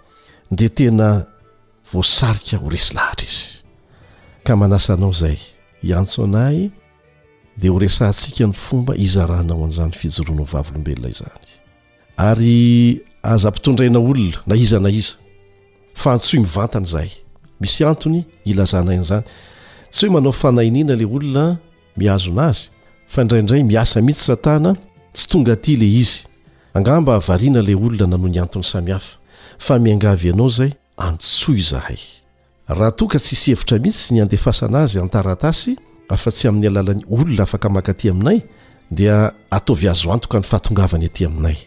S5: dia tena voasarika ho resy lahatra izy. Ka manasa anao izay hiantso anay dia horesahantsika ny fomba hizaranao an'izany fijoroana ho vavolombelona izany. Ary aza ampitondraina olona na iza na iza fa antsoy mivantana izahay. Misy antony ilazanay an'izany. Tsy hoe manao fanahiniana ilay olona mihazona azy fa indraindray miasa mihitsy Satana tsy tonga aty ilay izy. Angamba variana ilay olona nanon ny antony samihafa. Fa miangavy anao izay. antsoy izahay. Raha toa ka tsisy hevitra mihitsy ny handefasana azy an-taratasy afa-tsy amin'ny alalan'ny olona afaka maka aty aminay dia ataovy azo antoka ny fahatongavany aty aminay.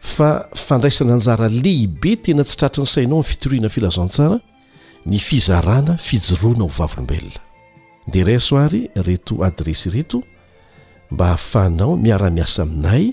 S5: Fa fandraisana anjara lehibe tena tsy tratry ny sainao amin'ny fitoriana filazantsara ny fizarana fijoroana ho vavolombelona. Ndereso ary ireto adiresy ireto mba ahafahanao miara-miasa aminay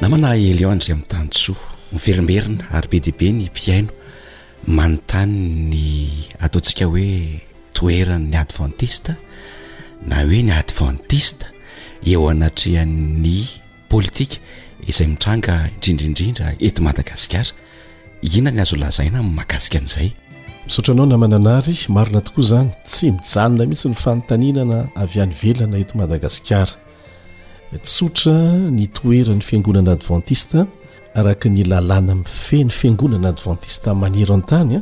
S7: namana elion izay amin'ny tany soa miverimberina ary be dia be ny mpihaino manontany ny ataontsika hoe toeran'ny advantista na hoe ny advantista eo anatrehan'ny politika izay mitranga indrindra indrindra eto Madagasikara. Inona ny azo lazaina amin'ny makasika an'izay?
S5: Misaotra anao namana Nary, marina tokoa izany, tsy mijanona mihitsy ny fanontaninana avy any velana eto Madagasikara. Tsotra ny toeran'ny fiangonana adventiste araka ny lalàna mifehy ny fiangonana adventiste maneran-tany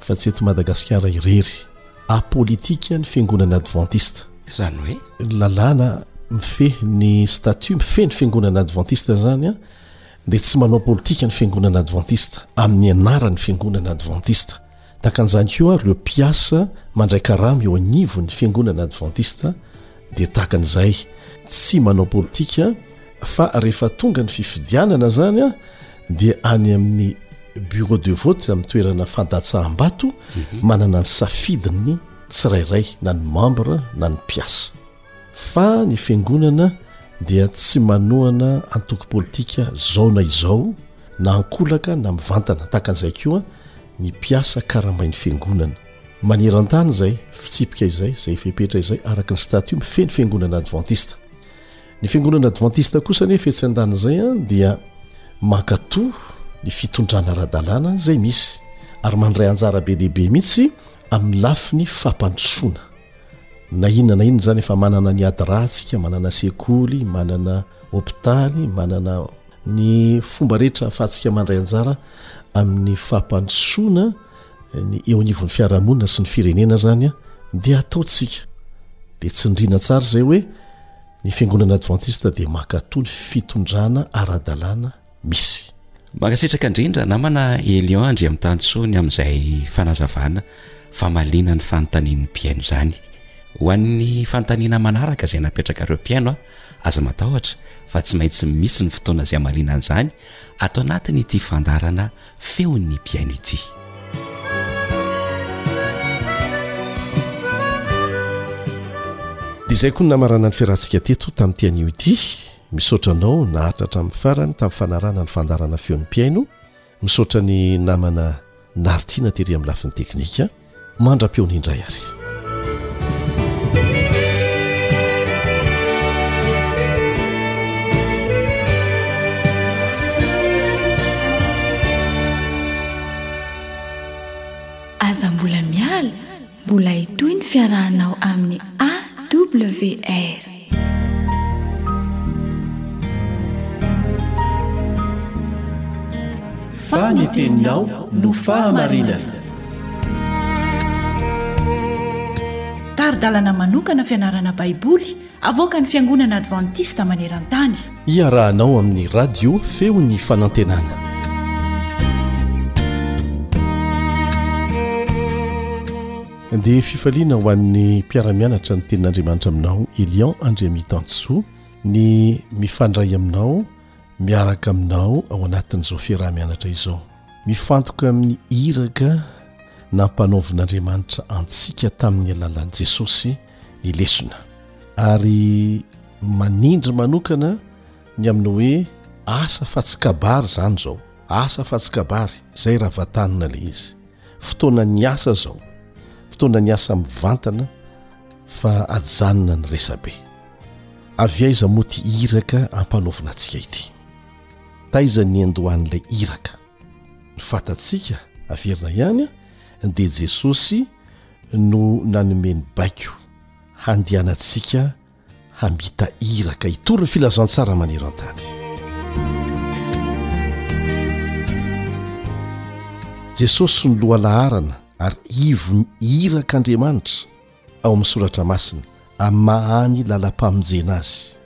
S5: fa tsy eto Madagasikara irery. apolitika ny fiangonana advantista
S7: zany hoe
S5: lalàna mifehy ny statut mifehy ny fiangonana advantista zany a dia tsy manao politika ny fiangonana advantista amin'ny anarany fiangonana advantista taka an'izany koa ireo mpiasa mandray karama eo anivon'ny fiangonana advantista dia tahaka an'izay tsy manao politika fa rehefa tonga ny fifidianana izany a dia any amin'ny bureau de vote amin'ny toerana fandatsaham-bato mhm. manana ny safidiny tsirairay na ny membre na ny mpiasa fa ny fiangonana dia tsy manohana antoko politika zao na izao na ankolaka na mivantana tahaka an'izay koa ny mpiasa karamain'ny fiangonana maneran-tany izay fitsipika izay izay fepetra izay araka ny statut mifeny fiangonana advantista Ny fiangonana advantista kosa anefa etsy an-danizay an dia mankatò ny fitondrana ara-dalàna izay misy ary mandray anjara be dia be mihitsy amin'ny lafiny fampandrosoana na inona na inona izany efa manana ny ady rahantsika manana sekoly manana hopitaly manana ny fomba rehetra ahafahantsika mandray anjara amin'ny fampandrosoana ny eo anivon'ny fiarahamonina sy ny firenena zany a dia ataontsika dia tsindrina tsara izay hoe ny fiangonana advantista dia makatoa ny fitondrana ara-dalàna misy
S7: mankasitraka indrindra namana elion andri amin'ny tanysoa ny amin'izay fanazavana famalina ny fanontanian'ny mpiaino izany ho an'ny fanontaniana manaraka izay napetraka ireo mpiaino a aza matahotra fa tsy maintsy misy ny fotoana izay amalina an'izany ato anatin' ity fandarana feon'ny mpihaino ity.
S5: Dia izay koa ny namarana ny fiarahantsika teto tamin'ity anio ity. Misaotra anao naharitra hatramin'ny farany tamin'ny fanarahana ny fandaharana feon'ny mpihaino. Misaotra ny namana Nary Tiana tery amin'ny lafiny teknika. mandra-peony indray ary
S9: aza mbola miala mbola hitohy ny fiarahanao amin'ny awr
S10: Fa ny teninao no fahamarinana.
S2: Tari-dalana manokana fianarana Baiboly avoakan'ny Fiangonana Advantista maneran-tany.
S5: Iarahanao amin'ny Radio Feon'ny Fanantenana. Dia fifaliana ho an'ny mpiara-mianatra ny tenin'Andriamanitra aminao Elion Andriamitansoa ny mifandray aminao miaraka aminao ao anatin'izao fiaraha-mianatra izao. Mifantoka amin'ny iraka nampanaovin'Andriamanitra antsika tamin'ny alalan'i Jesosy ny lesona. Ary manindry manokana ny amin'ny hoe asa fa tsy kabary izany izao, asa fa tsy kabary, izay raha vatanina ilay izy. fotoanan'ny asa zao fotoanan'ny asa mivantana fa ajanona ny resabe avy aiza moa ty iraka ampanaovina antsika ity taiza ny endohan'ilay iraka ny fatatsika averina ihany a dia jesosy no nanomeny baiko handianatsika hamita iraka hitory ny filazantsara maneran-tany. Jesosy no lohalaharana ary ivon'ny irak'Andriamanitra ao amin'ny Soratra Masina amin'ny maha-ny lalam-pamonjena azy.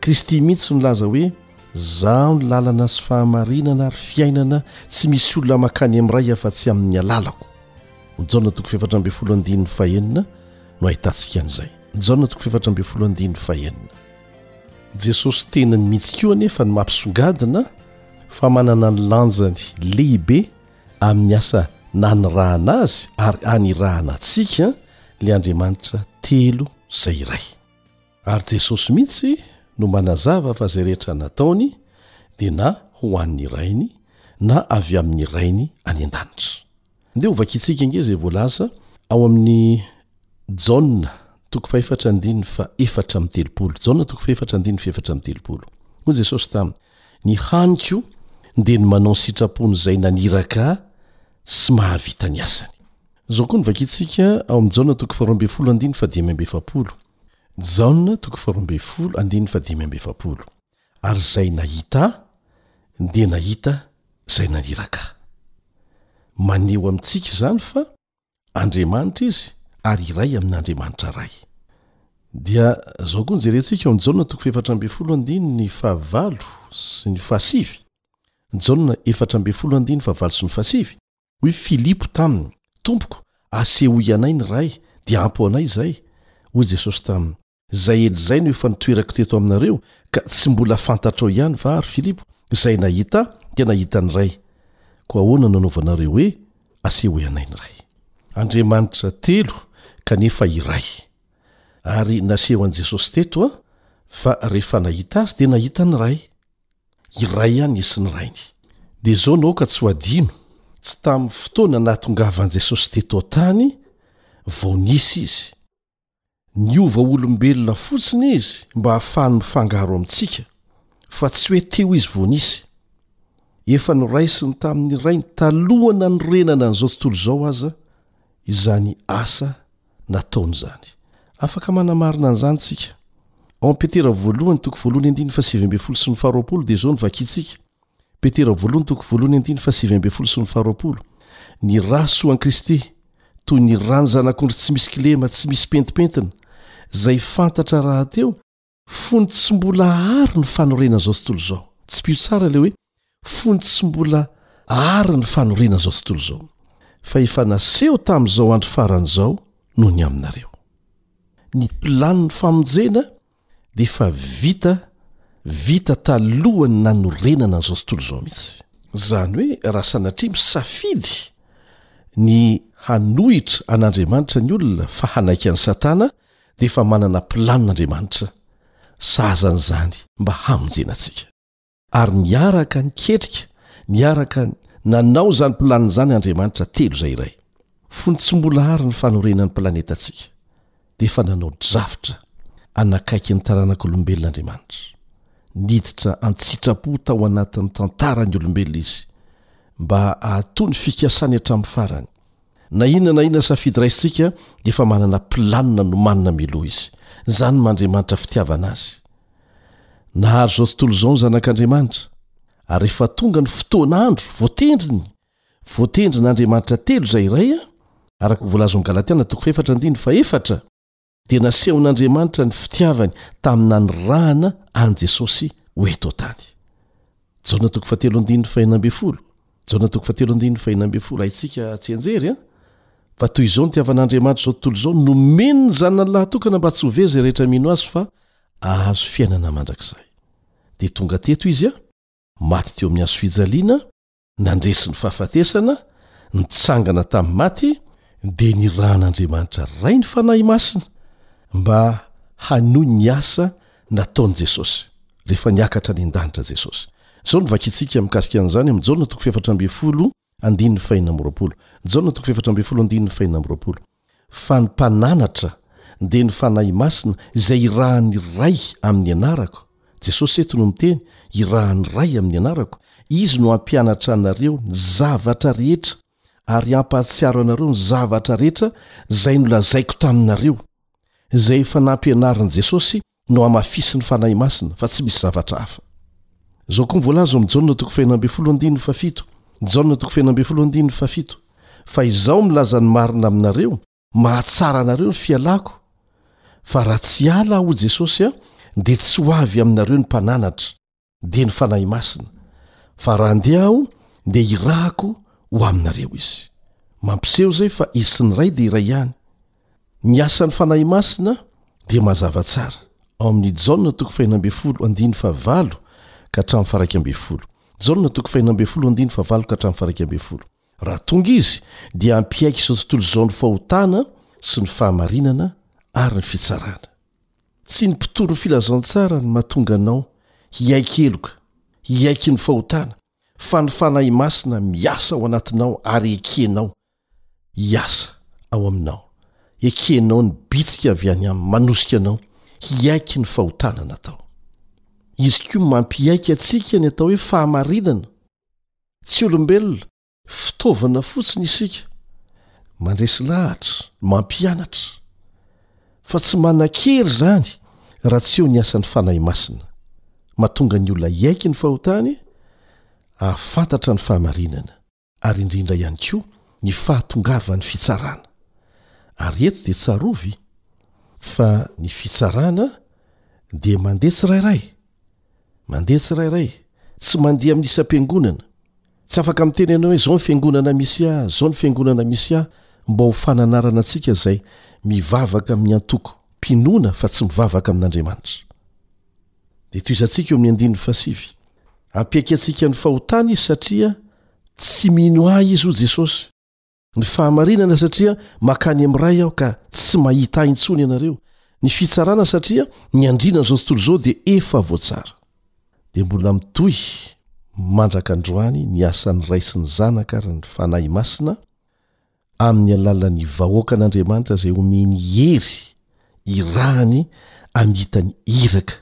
S5: Kristy mihitsy nilaza hoe Izaho ny lalana sy fahamarinana ary fiainana, tsy misy olona mankany amin'ny Ray afa-tsy amin'ny alalako. no ahitantsika an'izay. Jaona toko fefatra ambin'ny folo andininy fahenina. Jesosy tenany mihitsy koa anefa ny mampisongadina fa manana ny lanjany lehibe amin'ny asa nanirahana azy ary hanirahana antsika ilay Andriamanitra telo izay iray. Ary Jesosy mihitsy no manazava fa izay rehetra nataony dia na ho an'ny Rainy na avy amin'ny Rainy any an-danitra. Ndeha hovakintsika ange izay voalaza ao amin'ny Jaona toko fahefatra andininy fa efatra amin'ny telopolo. Jaona toko fahefatra andininy fa efatra amin'ny telopolo. Hoy Jesosy taminy, Ny haniko dia ny manao ny sitrapon'izay naniraka ahy sy mahavita ny asany. Izao koa no vakintsika ao amin'ny Jaona toko faharoa ambin'ny folo andininy fahadimy amby efapolo. Jaona toko faharoa ambin'ny folo andininy fahadimy amby efapolo. ary izay nahita ahy dia nahita izay naniraka ahy. Maneho amintsika izany fa Andriamanitra izy ary iray amin'Andriamanitra Ray. Dia izao koa no jerentsika ao amin'ny Jaona toko fahefatra ambin'ny folo andininy fahavalo sy ny fahasivy. Jaona efatra ambin'ny folo andininy fahavalo sy ny fahasivy. Hoy Filipo taminy, Tompoko, asehoy anay ny Ray, dia ampy ho anay izay. Hoy Jesosy taminy, Izay eny izay no efa nitoerako teto aminareo, ka tsy mbola fantatrao ihany va ry Filipo? Izay nahita Ahy dia nahita ny Ray. Koa ahoana no anaovanareo hoe, Asehoy anay ny Ray? Andriamanitra telo kanefa iray. Ary naseho an'i Jesosy teto fa rehefa nahita Azy dia nahita ny Ray. Iray ihany Izy sy ny Rainy. Dia izao no aoka tsy ho adino, tsy tamin'ny fotoana nahatongavan'i Jesosy teto an-tany vao nisy Izy. Niova olombelona fotsiny izy mba hahafahany mifangaro amintsika, fa tsy hoe teo izy vao nisy. Efa noraisiny tamin'ny Rainy taloha nanorenana an'izao tontolo izao aza izany asa nataony izany. Afaka manamarina an'izany isika. Ao amin'ny Petera voalohany, toko voalohany andininy fahasivy ambin'ny folo sy ny faharoapolo dia izao no vakintsika, Petera voalohany toko voalohany andiny fa sivy ambin'ny folo sy ny faharoapolo ny ra soan kristy toy ny rany zanak'ondry tsy misy kilema tsy misy pentimpentina zay fantatra raha teo fony tsy mbola ary ny fanorena zao tontolo zao tsy pio tsara le hoe fony tsy mbola ary ny fanorena zao tontolo zao fa efa naseho tamin'izao andro faran'izao noho ny aminareo ny planiny famonjena dia efa vita vita talohan'ny nanorenana an'izao tontolo izao mihitsy. Izany hoe raha sanatria misafidy ny hanohitra an'Andriamanitra ny olona fa hanaiky an'i Satana dia efa manana planina Andriamanitra sahazan'izany mba hamonjena antsika. Ary niaraka niketrika, niaraka nanao izany planina izany Andriamanitra telo izay iray. Fony tsy mbola àry ny fanorenan'ny planetantsika, dia efa nanao drafitra hanakaiky ny taranak'olombelona Andriamanitra. Niditra an-tsitrapo tao anatin'ny tantaran'ny olombelona izy, mba hahatoa ny fikasany hatramin'ny farany. Na inona na inona safidy raisintsika, dia efa manana planina nomanina mialoha izy. Izany maha Andriamanitra fitiavana azy. Nahary izao tontolo izao ny zanak'Andriamanitra, ary rehefa tonga ny fotoan' andro voatendriny, voatendrin' Andriamanitra telo izay iray, araka ny voalazon'ny Galatiana toko fahefatra andininy fahefatra, dia nasehon' Andriamanitra ny fitiavany tamin'ny nanirahana an'i Jesosy ho eto an-tany. Jaona toko fahatelo andininy fahenina ambin'ny folo Jaona toko fahatelo andininy fahenina ambin'ny folo Haintsika tsianjery an, fa toy izao nitiavan' Andriamanitra izao tontolo izao, nomeny ny Zanany lahatokana mba tsy ho very izay rehetra mino Azy fa ahazo fiainana mandrakizay. Dia tonga teto izy, maty teo amin'ny hazo fijaliana, nandresy ny fahafatesana, nitsangana tamin'ny maty, dia nirahan'Andriamanitra Ray ny Fanahy Masina mba hanohy ny asa nataon'i Jesosy, rehefa niakatra any an-danitra Jesosy. Izao no vakintsika mikasika an'izany amin'ny Jaona toko fahefatra ambin'ny folo Andininy fahenina amby roapolo. Jaona toko fahefatra ambin'ny folo andininy fahenina amby roapolo. Fa ny mpananatra dia ny Fanahy Masina izay irahan'ny Ray amin'ny anarako, Jesosy eto no miteny, irahan'ny Ray amin'ny anarako, Izy no hampianatra anareo ny zavatra rehetra ary hampahatsiaro anareo ny zavatra rehetra izay nolazaiko taminareo. Izay efa nampianarin'i Jesosy no hamafisin'ny Fanahy Masina fa tsy misy zavatra hafa. Izao koa ny voalaza ao amin'ny Jaona toko faheno ambin'ny folo andininy fahafito, Jaona toko faheno ambin'ny folo andininy fahafito, Fa izaho milaza ny marina aminareo, mahatsara anareo ny fialako, fa raha tsy hiala aho, hoy Jesosy, dia tsy ho avy aminareo ny Mpananatra. dia ny Fanahy Masina, fa raha handeha aho dia hirahako ho aminareo izy. Mampiseho izay fa izy sy ny Ray dia iray ihany. Ny asan'ny Fanahy Masina dia mazava tsara ao amin'ny Jaona toko fahina ambin'ny folo andininy fahavalo ka hatramin'ny faharaika ambin'ny folo. Jaona toko fahina ambin'ny folo andininy fahavalo ka hatramin'ny faharaika ambin'ny folo. Raha tonga izy dia hampiaiky izao tontolo izao ny fahotana sy ny fahamarinana ary ny fitsarana. Tsy ny mpitory ny filazantsara no mahatonga anao hiaiky heloka, hiaiky ny fahotana, fa ny Fanahy Masina miasa ao anatinao ary ekenao hiasa ao aminao. Ekenao ny bitsika avy any Aminy manosika anao hiaiky ny fahotana natao. Izy koa mampiaiky antsika ny atao hoe fahamarinana. Tsy olombelona Fitaovana fotsiny isika, mandresy lahatra, mampianatra, fa tsy manan-kery izany raha tsy eo ny asan'ny Fanahy Masina. Mahatonga ny olona hiaiky ny fahotany, hahafantatra ny fahamarinana, ary indrindra ihany koa ny fahatongavan'ny fitsarana. Ary eto dia tsarovy fa ny fitsarana dia mandeha tsirairay, mandeha tsirairay, tsy mandeha amin'ny isam-piangonana. Tsy afaka miteny anao hoe izao ny fiangonana misy ahy, izao ny fiangonana misy ahy, mba ho fananarana antsika izay mivavaka amin'ny antoko mpinoana fa tsy mivavaka amin'Andriamanitra. Dia tohizantsika eo amin'ny andininy fahasivy. Ampiaiky antsika ny fahotana izy satria tsy mino ahy izy, hoy Jesosy. ny fahamarinana satria makany am ray aho ka tsy mahita ahy intsony ianareo ny fitsarana satria ny andriana an'izao tontolo izao dia efa voatsara dia mbola mitohy mandraka androany ny asan'ny ray sy ny zanaka ary ny fanahy masina amin'ny alalan'ny vahoaka an'andriamanitra izay omeny hery irahany amhitany iraka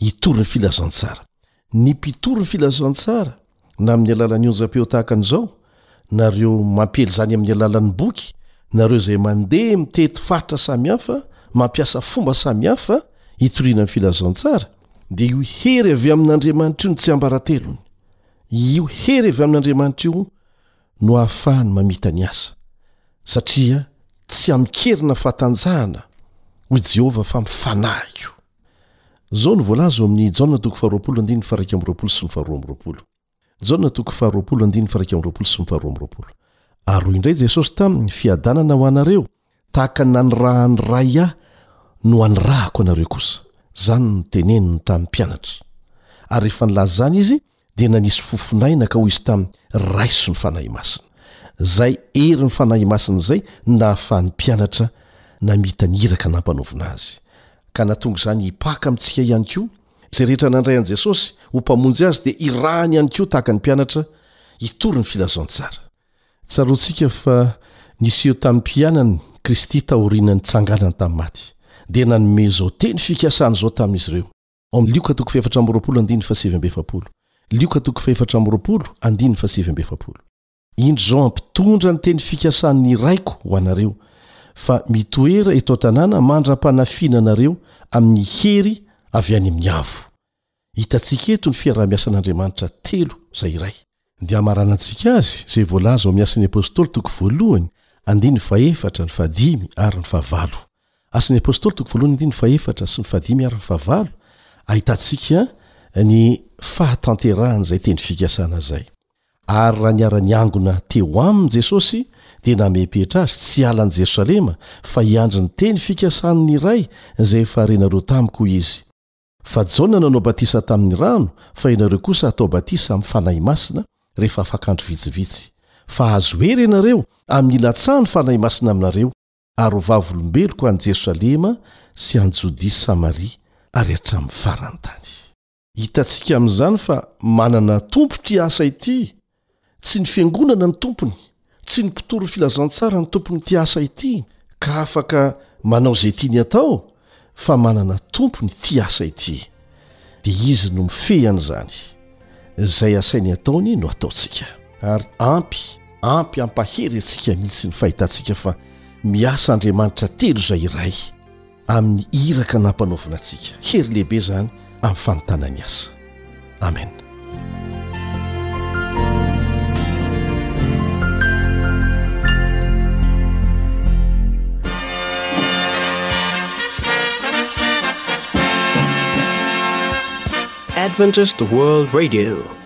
S5: hitory ny filazantsara. Ny mpitory ny filazantsara na amin'ny alalan'ny onjam-peo tahaka an'izao, na ireo mampiely izany amin'ny alalan'ny boky, na ireo izay mandeha mitety faritra samihafa mampiasa fomba samihafa hitoriana ny filazantsara, dia io hery avy amin'Andriamanitra io no tsiambaratelony. Io hery avy amin'Andriamanitra io no ahafahany mamita ny asa, satria tsy amin-kerina fahatanjahana, hoy Jehovah, fa amin'ny fanahiko. Izao no voalaza ao amin'ny Jaona toko faharoapolo andininy faharaika amby roapolo sy ny faharoa amby roapolo. Jaona toko faharoapolo andininy faharaika amby roapolo sy ny faharoa amby roapolo. Ary hoy indray Jesosy taminy, Ny fiadanana ho anareo, tahaka ny nanirahan'ny Ray Ahy no hanirahako anareo kosa. Izany no noteneniny tamin'ny mpianatra. Ary rehefa nilaza izany Izy, dia nanisy fofon'aina ka hoy izy taminy, Raiso ny Fanahy Masina. Izay herin'ny Fanahy Masina izay no nahafahan'ny mpianatra namita ny iraka nampanaovina azy, ka nahatonga izany hipaka amintsika ihany koa. Izay rehetra nandray an'i Jesosy ho Mpamonjy azy dia irahany ihany koa tahaka ny mpianatra hitory ny filazantsara. Tsaroantsika fa niseho tamin'ny mpianany Kristy taorian'ny nitsanganany tamin'ny maty, dia nanome izao teny fikasana izao tamin'izy ireo, Ao amin'ny Lioka toko fahefatra amby roapolo andininy fahasivy amby efapolo. Lioka toko fahefatra amby roapolo andininy fahasivy amby efapolo. Indro izao hampitondra ny teny fikasan'ny Raiko ho anareo, fa mitoera eto an-tanàna mandra-panafiana anareo amin'ny hery avy any amin'ny Avo. Hitantsika eto ny fiaraha-miasan'Andriamanitra telo izay iray. dia hamaranantsika azy izay voalaza ao amin'ny Asan'ny Apôstôly toko voalohany andininy fahefatra ny fahadimy ary ny fahavalo. Asan'ny Apôstôly toko voalohany andininy fahefatra sy ny fahadimy ary ny fahavalo, ahitantsika ny fahatanterahan'izay teny fikasana izay. Ary raha niara-niangona teo aminy Jesôsy, dia namepetra azy tsy hiala any Jerosalema, fa hiandry ny teny fikasan'ny Ray izay efa renareo tamiko, hoy izy. Fa Jaona nanao batisa tamin'ny rano, fa ianareo kosa hatao batisa amin'ny Fanahy Masina rehefa afak'andro vitsivitsy. Fa hahazo hery ianareo, amin'ny hilatsahan'ny Fanahy Masina aminareo, ary ho vavolombeloko any Jerosalema sy any Jodia sy Samaria, ary hatramin'ny faran'ny tany. Hitantsika amin'izany fa manana Tompo ity asa ity, Tsy ny Fiangonana no tompony, tsy ny mpitory filazantsara no tompon'ity asa ity ka afaka manao izay tiany atao fa manana tompony ity asa ity dia izy no mifehy an'izany. Izay asainy ataony no ataontsika. Ary ampy, ampy hampahery antsika mihitsy ny fahitantsika fa miasa Andriamanitra telo izay iray. amin'ny iraka nampanaovina antsika hery lehibe izany amin'ny fanontana ny asa amena
S10: adventist world radio